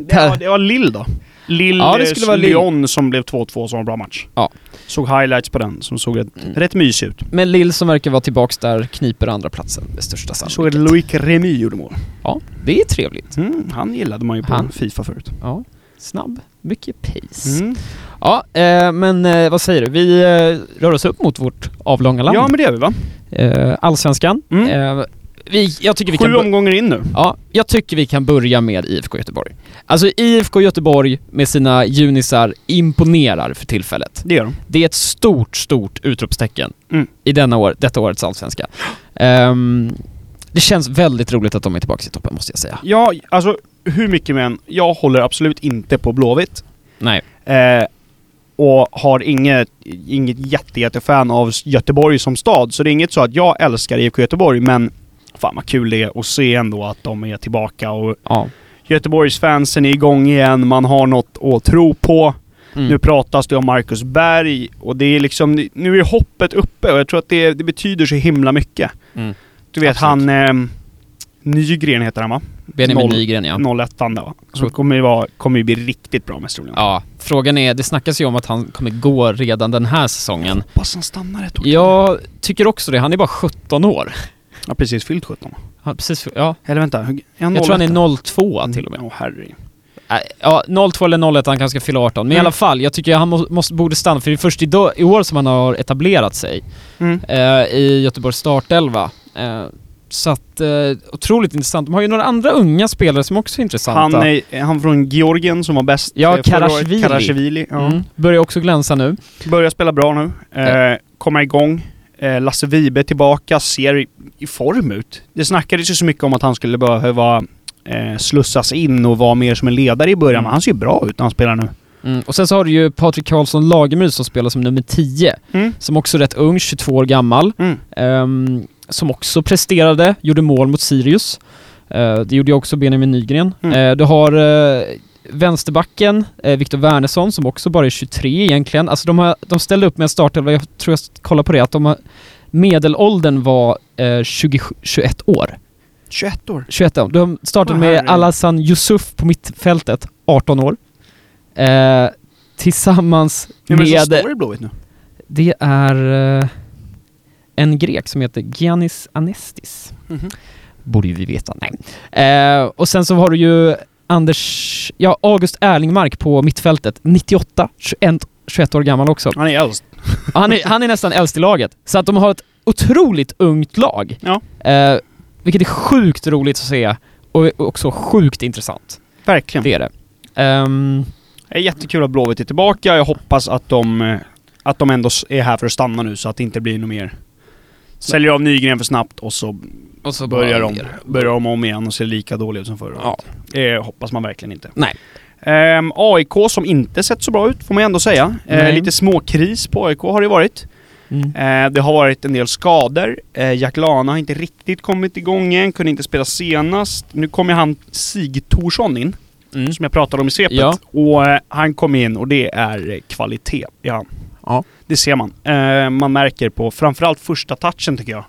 Det var, det var Lill då. Lill, Ja, det skulle vara Lille. Lyon som blev 2-2 som var en bra match. Ja. Såg highlights på den som såg rätt, Mm. rätt mysig ut. Men Lille som verkar vara tillbaks där kniper andra platsen med största Såg att sannolikhet. Loic Remy gjorde mål. Ja, det är trevligt. Mm, han gillade man ju på Han. Fifa förut. Ja, snabb. Mycket pace. Mm. Ja, eh, men eh, vad säger du? Vi eh, rör oss upp mot vårt avlånga land. Ja men det gör vi va? eh, Allsvenskan. Mm. Vi, jag tycker vi Sju kan... omgångar in nu. Ja, jag tycker vi kan börja med IFK Göteborg. Alltså IFK Göteborg med sina junisar imponerar för tillfället. Det gör de. Det är ett stort, stort utropstecken Mm. i denna år, detta årets allsvenska. Ehm, det känns väldigt roligt att de är tillbaka i toppen måste jag säga. Ja, alltså hur mycket men jag håller absolut inte på Blåvitt. Nej. Eh, och har inget, inget jätte, jättefan av Göteborg som stad. Så det är inget så att jag älskar IFK Göteborg, men fan vad kul det är att se ändå att de är tillbaka och Ja. Göteborgsfansen är igång igen, man har något att tro på. Mm. Nu pratas det om Marcus Berg och det är liksom, nu är hoppet uppe och jag tror att det, det betyder så himla mycket. Mm. Du vet Absolut. han, eh, Nygren heter han va? Benjamin Nygren ja. 01 där va? Så- kommer ju, vara, kommer ju bli riktigt bra mest troligen. Ja, frågan är, det snackas ju om att han kommer gå redan den här säsongen. Hoppas han stannar ett år. Jag tycker också det, han är bara 17 år. Har precis fyllt 17. Han, precis, ja. Eller vänta, är han Jag tror han 01? är 02 till och med. Åh herregud. Nej, Ja, 02 eller 01, han kanske ska fylla 18. Men i Mm. alla fall, jag tycker han må, måste, borde stanna, för det är först idag, i år som han har etablerat sig Mm. eh, i Göteborgs startelva. Eh, så att, eh, otroligt intressant. De har ju några andra unga spelare som också är intressanta. Han är han från Georgien som var bäst Ja, eh. Karashvili. Karashvili. Ja. mm. Börjar också glänsa nu. Börjar spela bra nu. Eh, komma igång. Eh, Lasse Vibe tillbaka, ser i, form ut. Det snackades ju så mycket om att han skulle behöva eh, slussas in och vara mer som en ledare i början, Mm. men han ser ju bra ut när han spelar nu. Mm. Och sen så har du ju Patrik Karlsson Lagemyr som spelar som nummer 10. Mm. Som också är rätt ung, 22 år gammal. Mm. Ehm, som också presterade, gjorde mål mot Sirius. Eh, det gjorde ju också Benjamin Nygren. Mm. Eh, du har eh, vänsterbacken, uh, Viktor Wernersson, som också bara är 23 egentligen. Alltså de, har, de ställde upp med en startelva, jag tror jag kollade på det, att de har, medelåldern var eh, 20, 21 år. 21 år. 21 år. De startade med. Alassane Yusuf på mittfältet, 18 år. Eh, tillsammans det som med... står i Blåvitt nu? Det är eh, en grek som heter Giannis Anestis. Mhm. Borde ju vi veta. Nej. Eh, och sen så har du ju Anders, ja August Erlingmark på mittfältet, 98, 21, 21 år gammal också. Han är äldst. Han är, han är nästan äldst i laget. Så att de har ett otroligt ungt lag. Ja. Eh, vilket är sjukt roligt att se och också sjukt intressant. Verkligen. Det är det. Ehm, Det är jättekul att Blåvitt är tillbaka. Jag hoppas att de, eh, att de ändå är här för att stanna nu så att det inte blir något mer. Säljer av Nygren för snabbt och så och så börjar de, börjar de om igen och ser lika dåliga ut som förra Ja. året. Det hoppas man verkligen inte. Nej. Ehm, AIK som inte sett så bra ut får man ändå säga. Eh, Nej. lite småkris på AIK har det varit. Mm. Eh, det har varit en del skador. Eh, Jack Lana har inte riktigt kommit igång än, kunde inte spela senast. Nu kommer han Sig Thorsson in, Mm. som jag pratade om i svepet. Ja. Och eh, han kom in och det är kvalitet. Ja. Ja. Det ser man. Eh, man märker på framförallt första touchen tycker jag.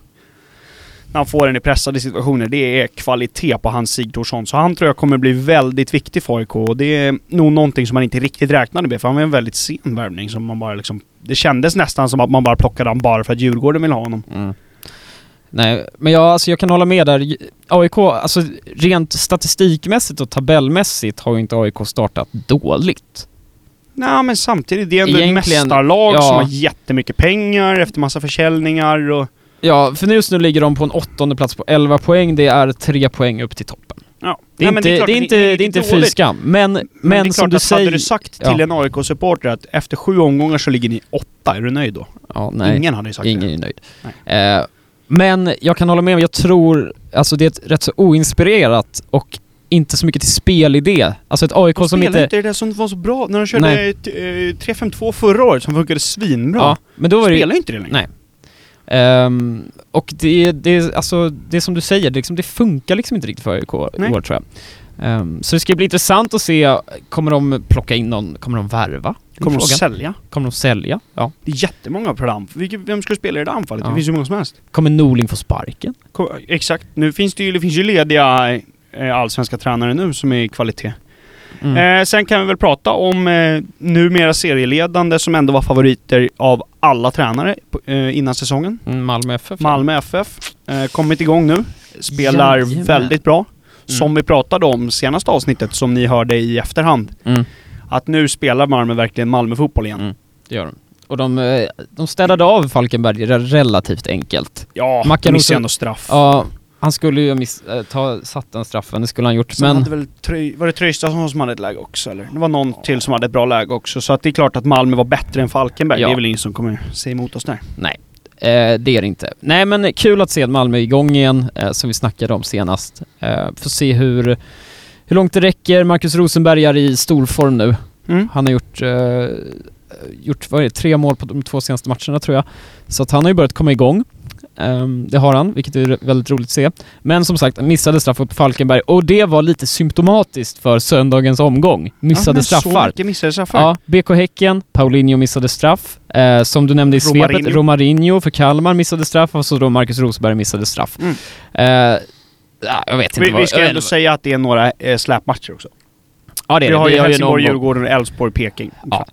Han får den i pressade situationer. Det är kvalitet på hans Sigthorsson. Så han tror jag kommer bli väldigt viktig för AIK. Och det är nog någonting som man inte riktigt räknade med. För han var en väldigt sen värvning som man bara liksom... Det kändes nästan som att man bara plockade honom bara för att Djurgården vill ha honom. Mm. Nej, men jag, alltså jag kan hålla med där. AIK, alltså rent statistikmässigt och tabellmässigt har ju inte AIK startat dåligt. Nej men samtidigt, det är ändå Egentligen, ett mästarlag ja. som har jättemycket pengar efter massa försäljningar och... Ja, för just nu ligger de på en åttonde plats på 11 poäng. Det är tre poäng upp till toppen. Ja. Det är Nej, inte, det är, klart att inte, det är inte fy skam. Men, men, Men, det är som du att säger... hade du sagt till Ja. en AIK-supporter att efter sju omgångar så ligger ni åtta, är du nöjd då? Ja, nej. Ingen hade ju sagt Ingen det. är nöjd. Eh, men jag kan hålla med, jag tror, alltså det är ett rätt så oinspirerat och inte så mycket till spelidé. Alltså ett AIK som inte... inte det som var så bra när de körde Nej. ett, eh, 3-5-2 förra året som funkade svinbra. Ja, men då var det Spelar inte det längre. Nej. Ehm, och det, det, alltså, det som du säger, det, liksom, det funkar liksom inte riktigt för AIK i år tror jag. Ehm, så det ska bli intressant att se, kommer de plocka in någon, kommer de värva? Kommer de sälja? Kommer de sälja? Ja. Det är jättemånga Vilket- Vem ska spela i det anfallet? Ja. Det finns ju många som helst. Kommer Norling få sparken? Ko- Exakt. Nu finns det ju, det finns ju lediga eh, allsvenska tränare nu som är i kvalitet. Mm. Eh, sen kan vi väl prata om eh, numera serieledande som ändå var favoriter av alla tränare eh, innan säsongen. Mm, Malmö FF? Malmö FF. Eh, kommit igång nu. Spelar Jajamän. väldigt bra. Mm. Som vi pratade om senaste avsnittet som ni hörde i efterhand. Mm. Att nu spelar Malmö verkligen Malmö-fotboll igen. Mm. Det gör de. Och de, eh, de städade av Falkenberg re- relativt enkelt. Ja, Mackan de missade ändå straff. Ja, han skulle ju miss, äh, ta, satt den straffen, det skulle han gjort, Sen men... hade väl Tröj, var det Tröjstason som hade ett läge också eller? Det var någon till som hade ett bra läge också. Så att det är klart att Malmö var bättre än Falkenberg. Ja. Det är väl ingen som kommer säga emot oss där. Nej, eh, det är det inte. Nej men kul att se Malmö igång igen, eh, som vi snackade om senast. Eh, får se hur, hur långt det räcker. Marcus Rosenberg är i stor form nu. Mm. Han har gjort, eh, gjort vad är det, tre mål på de två senaste matcherna tror jag. Så att han har ju börjat komma igång. Ehm, det har han, vilket är väldigt roligt att se. Men som sagt, missade straff upp Falkenberg och det var lite symptomatiskt för söndagens omgång. Missade ja, men Så straffar. mycket missade straffar. Ja, BK Häcken, Paulinho missade straff. Eh, som du nämnde i svepet, Romarinho. Romarinho för Kalmar missade straff och så då Marcus Rosenberg missade straff. Mm. Eh, ja, jag vet inte Vi, vad... vi ska ändå säga att det är några eh, släpmatcher också. Ja, det är Vi det. har ju Helsingborg, Djurgården, Elfsborg, Peking. Ja,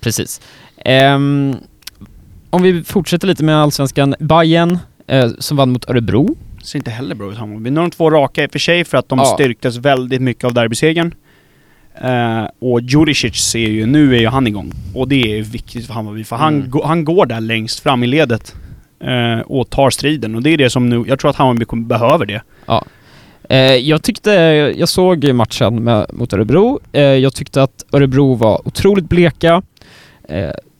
precis. Ehm, om vi fortsätter lite med Allsvenskan. Bayern eh, som vann mot Örebro. Ser inte heller bra ut Hammarby. Nu har de två raka i och för sig för att de Ja. styrktes väldigt mycket av derbysegern. Eh, och Juricic ser ju, nu är ju han igång. Och det är viktigt för Hammarby för han, Mm. gå- han går där längst fram i ledet. Eh, och tar striden. Och det är det som nu, jag tror att Hammarby kommer, behöver det. Eh, jag tyckte, jag såg matchen med, mot Örebro. Eh, jag tyckte att Örebro var otroligt bleka.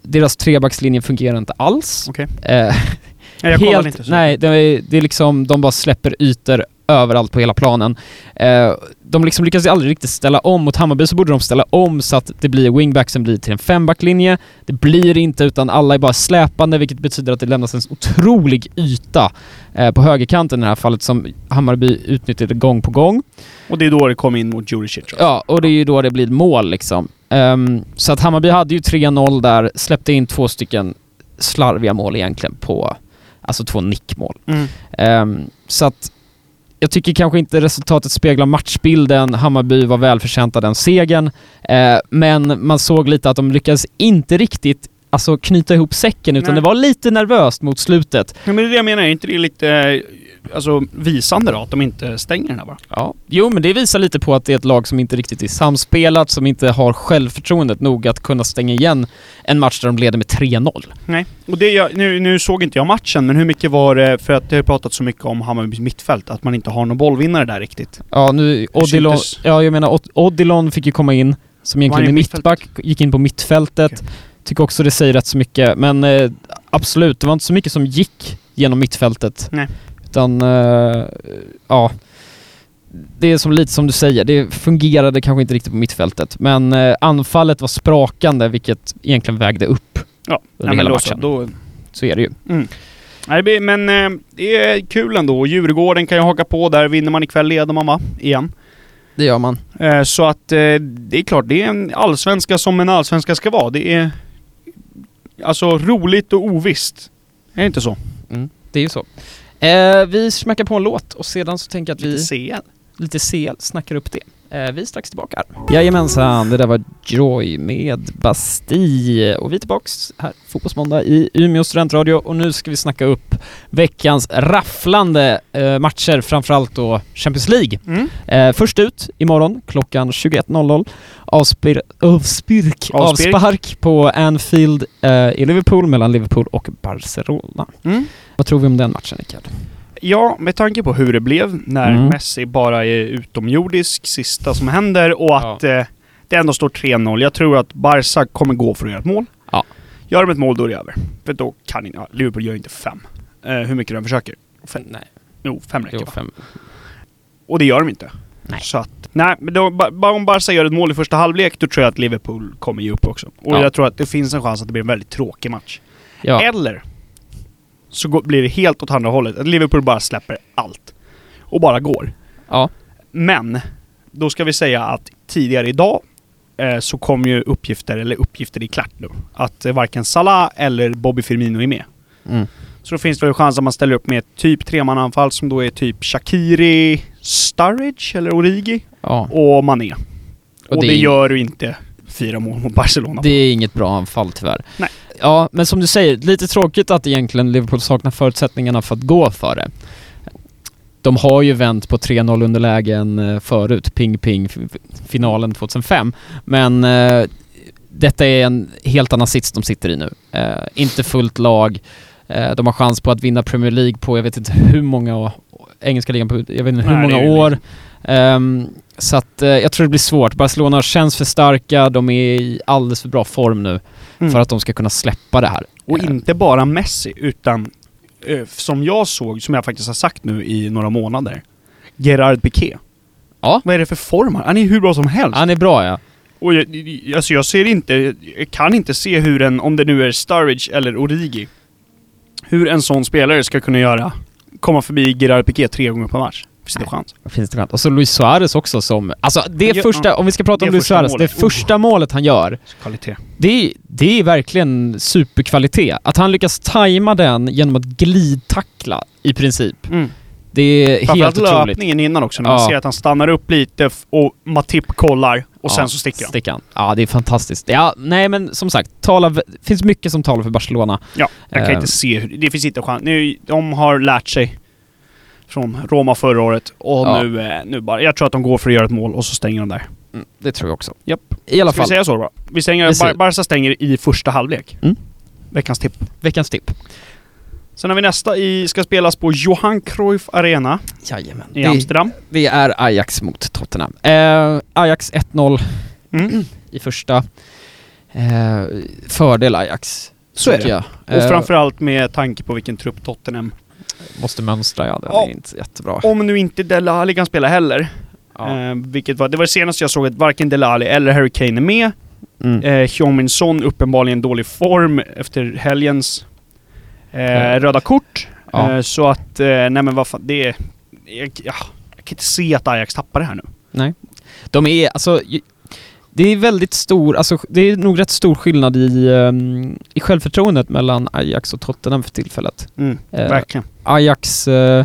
Deras trebackslinje fungerar inte alls. Okej. Eh, Nej, jag kollade inte så. Nej, det är, det är liksom, de bara släpper ytor överallt på hela planen. Eh, de liksom lyckas aldrig riktigt ställa om. Mot Hammarby så borde de ställa om så att det blir wingbacksen blir till en fembacklinje. Det blir inte utan alla är bara släpande vilket betyder att det lämnas en otrolig yta eh, på högerkanten i det här fallet som Hammarby utnyttjade gång på gång. Och det är då det kom in mot Juricic. Ja, och det är ju då det blir mål liksom. Ehm, så att Hammarby hade ju 3-0 där, släppte in två stycken slarviga mål egentligen på, alltså två nickmål. Mm. Ehm, så att jag tycker kanske inte resultatet speglar matchbilden. Hammarby var välförtjänta den segern. Eh, men man såg lite att de lyckades inte riktigt alltså, knyta ihop säcken utan Nej. det var lite nervöst mot slutet. Ja, men det är det jag menar, är inte det lite alltså, visande då? Att de inte stänger den här bara? Ja. Jo, men det visar lite på att det är ett lag som inte riktigt är samspelat, som inte har självförtroendet nog att kunna stänga igen en match där de leder med 3-0. Nej. Och det jag, nu, nu såg inte jag matchen, men hur mycket var det, för att det har pratat så mycket om Hammarbys mittfält, att man inte har någon bollvinnare där riktigt. Ja, nu Odilon, ja jag menar Od- Odilon fick ju komma in, som egentligen är mittback, gick in på mittfältet. Okej. Tycker också det säger rätt så mycket, men eh, absolut, det var inte så mycket som gick genom mittfältet. Nej. Utan, eh, ja. Det är som lite som du säger, det fungerade kanske inte riktigt på mittfältet. Men eh, anfallet var sprakande, vilket egentligen vägde upp. Ja, Under men hela då, så, matchen. då, Så är det ju. mm. Nej, men eh, det är kul ändå. Djurgården kan ju haka på där. Vinner man ikväll leder man va? Igen. Det gör man. Eh, så att eh, det är klart, det är en allsvenska som en allsvenska ska vara. Det är Alltså roligt och ovisst. Är det inte så? Mm, det är ju så. Eh, vi smackar på en låt och sedan så tänker jag att vi... Lite CL. lite CL, snackar upp det. Eh, vi är strax tillbaka. Jajamensan, det där var Joy med Bastille. Och vi är tillbaks här, Fotbollsmåndag i Umeå studentradio och nu ska vi snacka upp veckans rafflande eh, matcher, framförallt då Champions League. Mm. Eh, först ut imorgon klockan 21.00 avspir avspirk, Avspirk. avspark på Anfield i Liverpool mellan Liverpool och Barcelona. Mm. Vad tror vi om den matchen Rickard? Ja, med tanke på hur det blev när Mm. Messi bara är utomjordisk, sista som händer och att eh, det ändå står 3-0. Jag tror att Barca kommer gå för att göra ett mål. Ja. Gör de ett mål då är det över. För då kan inte, ja, Liverpool gör inte fem. Eh, hur mycket de försöker. Fem, Nej, jo, fem räcker jo, fem. Och det gör de inte. Nej. Så att, nej, men då, bara om Barca gör ett mål i första halvlek, då tror jag att Liverpool kommer ge upp också. Och Ja. jag tror att det finns en chans att det blir en väldigt tråkig match. Ja. Eller så går, blir det helt åt andra hållet. Att Liverpool bara släpper allt. Och bara går. ja. Men, då ska vi säga att tidigare idag eh, så kom ju uppgifter, eller uppgifter i klart nu, att eh, varken Salah eller Bobby Firmino är med. Mm. Så då finns det väl chans att man ställer upp med typ tremananfall som då är typ Shakiri, Sturridge eller Origi ja. och Mané. Och, det det, är- gör du inte fyra mål mot Barcelona Det är inget bra anfall tyvärr. Nej. Ja, men som du säger, lite tråkigt att egentligen Liverpool saknar förutsättningarna för att gå för det. De har ju vänt på 3-0 underlägen eh, förut, ping-ping, finalen 2005. Men eh, detta är en helt annan sits de sitter i nu. Eh, inte fullt lag. Eh, de har chans på att vinna Premier League på, jag vet inte hur många, engelska ligan på, jag vet inte hur Nej, många år. Ehm, så att eh, jag tror det blir svårt. Barcelona känns för starka, de är i alldeles för bra form nu Mm. för att de ska kunna släppa det här. Och Eh, inte bara Messi, utan eh, som jag såg, som jag faktiskt har sagt nu i några månader. Gerard Piqué. Ja. Vad är det för form han? Han är hur bra som helst. Han är bra ja. Och jag, jag- alltså jag ser inte, jag kan inte se hur en, om det nu är Sturridge eller Origi, hur en sån spelare ska kunna göra, komma förbi Gerard Piqué tre gånger per match. Finns det chans? Finns det chans? Och så Luis Suarez också som... Alltså det Ja, första, om vi ska prata om Luis Suarez, målet. det första målet han gör, Kvalitet. det är, det är verkligen superkvalitet. Att han lyckas tajma den genom att glidtackla i princip. Mm. Det är helt Framförallt otroligt. löpningen innan också, när man Ja. ser att han stannar upp lite och Matip kollar och sen Ja, så sticker han. Sticker han. Ja, det är fantastiskt. Ja, nej men som sagt, tala, det finns mycket som talar för Barcelona. Ja, jag kan Eh. inte se hur... Det finns inte chans. Nu, de har lärt sig från Roma förra året och Ja. nu, eh, nu bara... Jag tror att de går för att göra ett mål och så stänger de där. Mm, det tror jag också. Japp. I alla Ska vi fall, säga så då? Vi stänger... Vi Barca stänger i första halvlek. Mm. Veckans tipp. veckans tipp. Sen har vi nästa i... Ska spelas på Johan Cruyff Arena Jajamän. i Amsterdam. Det är Ajax mot Tottenham. Eh, Ajax 1-0 Mm. i första. Eh, fördel Ajax. Så är det. Jag. Och Eh, framförallt med tanke på vilken trupp Tottenham... måste mönstra, ja. Den Ja. är inte jättebra. Om nu inte Dele Alli kan spela heller. Ja. Eh, vilket var... Det var det senaste jag såg att varken Dele Alli eller Harry Kane är med. Mm. Eh, Son uppenbarligen dålig form efter helgens eh, röda kort. Ja. Eh, så att, eh, nej men vad fan, det är... Jag, ja, jag kan inte se att Ajax tappar det här nu. Nej. De är, alltså, det är väldigt stor, alltså det är nog rätt stor skillnad i, ehm, i självförtroendet mellan Ajax och Tottenham för tillfället. Mm, Eh, verkligen. Ajax eh,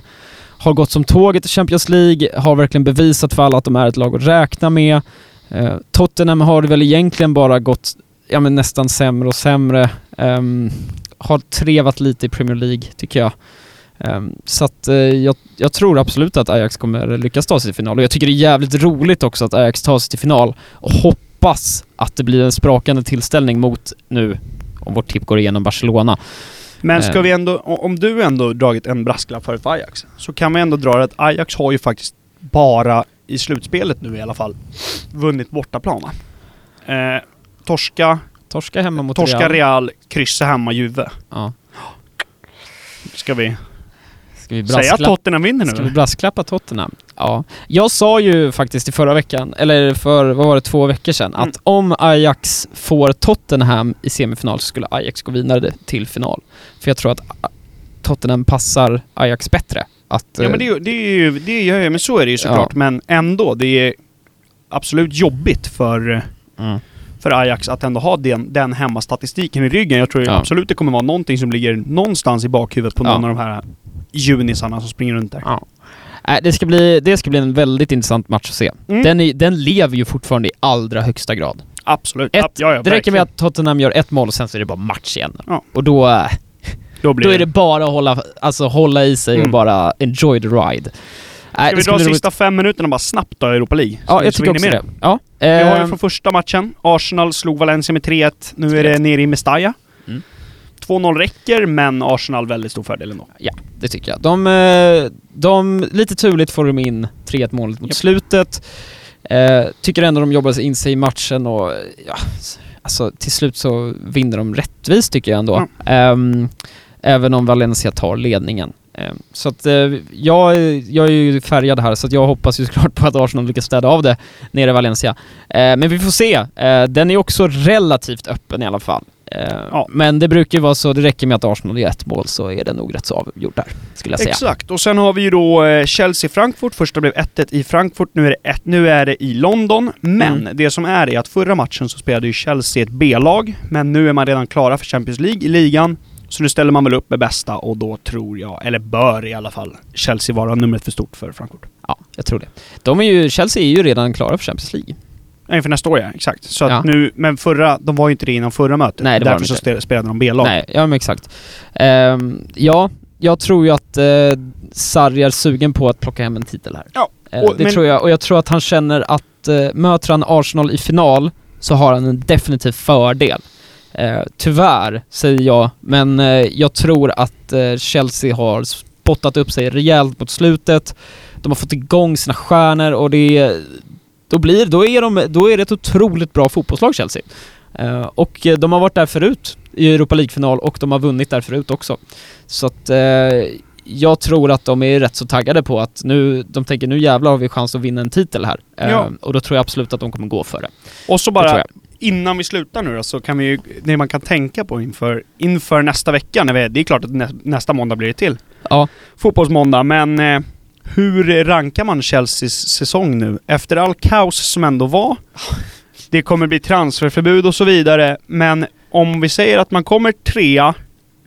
har gått som tåget i Champions League, har verkligen bevisat för alla att de är ett lag att räkna med. Eh, Tottenham har väl egentligen bara gått ja, men nästan sämre och sämre. Ehm, har trevat lite i Premier League, tycker jag. Ehm, så att eh, jag, jag tror absolut att Ajax kommer lyckas ta sig till final och jag tycker det är jävligt roligt också att Ajax tar sig till final och hoppas att det blir en sprakande tillställning mot nu, om vårt tipp går igenom Barcelona. Men ska eh. vi ändå, om du ändå dragit en brasklapp för Ajax, så kan vi ändå dra det att Ajax har ju faktiskt bara i slutspelet nu i alla fall vunnit bortaplan? Eh, torska, Torska hemma mot torska Real. Real, kryssa hemma Juve. Ja. Ska vi Ska vi säga att Tottenham vinner nu ska vi brasklappa Tottenham? Ja. Jag sa ju faktiskt i förra veckan, eller för, vad var det, två veckor sedan, Mm. att om Ajax får Tottenham i semifinal så skulle Ajax gå vidare till final. För jag tror att Tottenham passar Ajax bättre. Att, Ja men det, är ju- det är ju, det gör jag, men så är det ju såklart. Ja. Men ändå, det är absolut jobbigt för, mm. för Ajax att ändå ha den, den hemmastatistiken i ryggen. Jag tror Ja. absolut det kommer vara någonting som ligger någonstans i bakhuvudet på Ja. någon av de här junisarna som springer runt där. Ja. Äh, det, ska bli, det ska bli en väldigt intressant match att se. Mm. Den, är, den lever ju fortfarande i allra högsta grad. Absolut. Ett, Ja, ja, det räcker med att Tottenham gör ett mål och sen så är det bara match igen. Ja. Och då, äh, Då, blir då är det bara att hålla, alltså, hålla i sig och Mm. bara enjoy the ride. Äh, Ska vi ska dra roligt. sista fem minuterna bara snabbt då i Europa League? Ja, jag tycker vi också med det. Ja. Vi har ju ehm, från första matchen. Arsenal slog Valencia med 3-1. Nu är det nere i Mestalla. Mm. 2-0 räcker, men Arsenal väldigt stor fördel ändå. Ja, det tycker jag. De, eh, de lite turligt får de in 3-1 målet mot Japp. slutet. Eh, tycker ändå de jobbar sig in sig i matchen och ja, alltså till slut så vinner de rättvist tycker jag ändå. Ehm, även om Valencia tar ledningen. Ehm, så att eh, jag, är- jag är ju färgad här så att jag hoppas ju såklart på att Arsenal lyckas städa av det nere i Valencia. Eh, men vi får se. Eh, den är också relativt öppen i alla fall. Eh, Ja. Men det brukar ju vara så, det räcker med att Arsenal gör ett mål så är det nog rätt så avgjort där, skulle jag säga. Exakt. Och sen har vi ju då eh, Chelsea-Frankfurt. Första blev 1-1 i Frankfurt, nu är det 1 nu är det i London. Men Mm. det som är är att förra matchen så spelade ju Chelsea ett B-lag, men nu är man redan klara för Champions League i ligan. Så nu ställer man väl upp med bästa och då tror jag, eller bör i alla fall, Chelsea vara numret för stort för Frankfurt. Ja, jag tror det. De är ju, Chelsea är ju redan klara för Champions League. Inför nästa år ja, exakt. Så att Ja. nu, men förra, de var ju inte det innan förra mötet. Nej, det var Därför de så inte. spelade, de B-lag. Nej, ja men exakt. Ehm, ja, jag tror ju att uh, Sarri är sugen på att plocka hem en titel här. Ja, Eh, och- det men- tror jag, och jag tror att han känner att uh, möter han Arsenal i final så har han en definitiv fördel. Eh, tyvärr, säger jag, men eh, jag tror att eh, Chelsea har spottat upp sig rejält mot slutet. De har fått igång sina stjärnor och det då blir, då är de, då är det ett otroligt bra fotbollslag Chelsea. Eh, och de har varit där förut i Europa League-final och de har vunnit där förut också. Så att eh, jag tror att de är rätt så taggade på att nu, de tänker nu jävlar har vi chans att vinna en titel här. Eh, Ja. Och då tror jag absolut att de kommer gå för det. Och så bara, innan vi slutar nu då, så kan vi ju, det man kan tänka på inför, inför nästa vecka, när vi, det är klart att nä, nästa måndag blir det till. Ja, Fotbollsmåndag, men hur rankar man Chelseas säsong nu? Efter all kaos som ändå var, det kommer bli transferförbud och så vidare, men om vi säger att man kommer trea,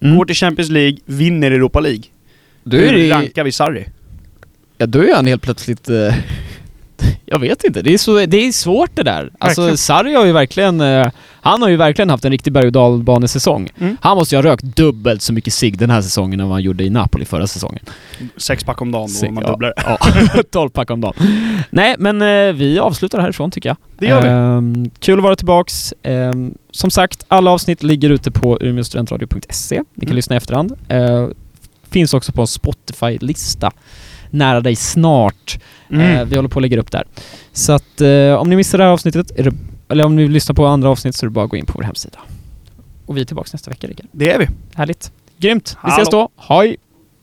mm. går till Champions League, vinner Europa League. då hur rankar vi Sarri? ja, då är han helt plötsligt... Eh, jag vet inte, det är, så, det är svårt det där. Alltså. Sarri har ju verkligen... Eh, han har ju verkligen haft en riktig berg och dalbanesäsong. Mm. Han måste ju ha rökt dubbelt så mycket cigg den här säsongen än vad han gjorde i Napoli förra säsongen. Sex pack om dagen Sex- och man ja. dubblar. Ja, 12 pack om dagen. Nej, men eh, vi avslutar härifrån tycker jag. Det gör vi. Ehm, kul att vara tillbaks. Ehm, som sagt, alla avsnitt ligger ute på umeåstudentradio.se. Ni kan Mm. lyssna i efterhand. Uh, finns också på en Spotify-lista nära dig snart. Mm. Eh, vi håller på att lägga upp där. Så att eh, om ni missar det här avsnittet, det, eller om ni vill lyssna på andra avsnitt så är det bara att gå in på vår hemsida. Och vi är tillbaks nästa vecka, Rickard. Det är vi. Härligt. Grymt. Vi Hallå. ses då. Hej!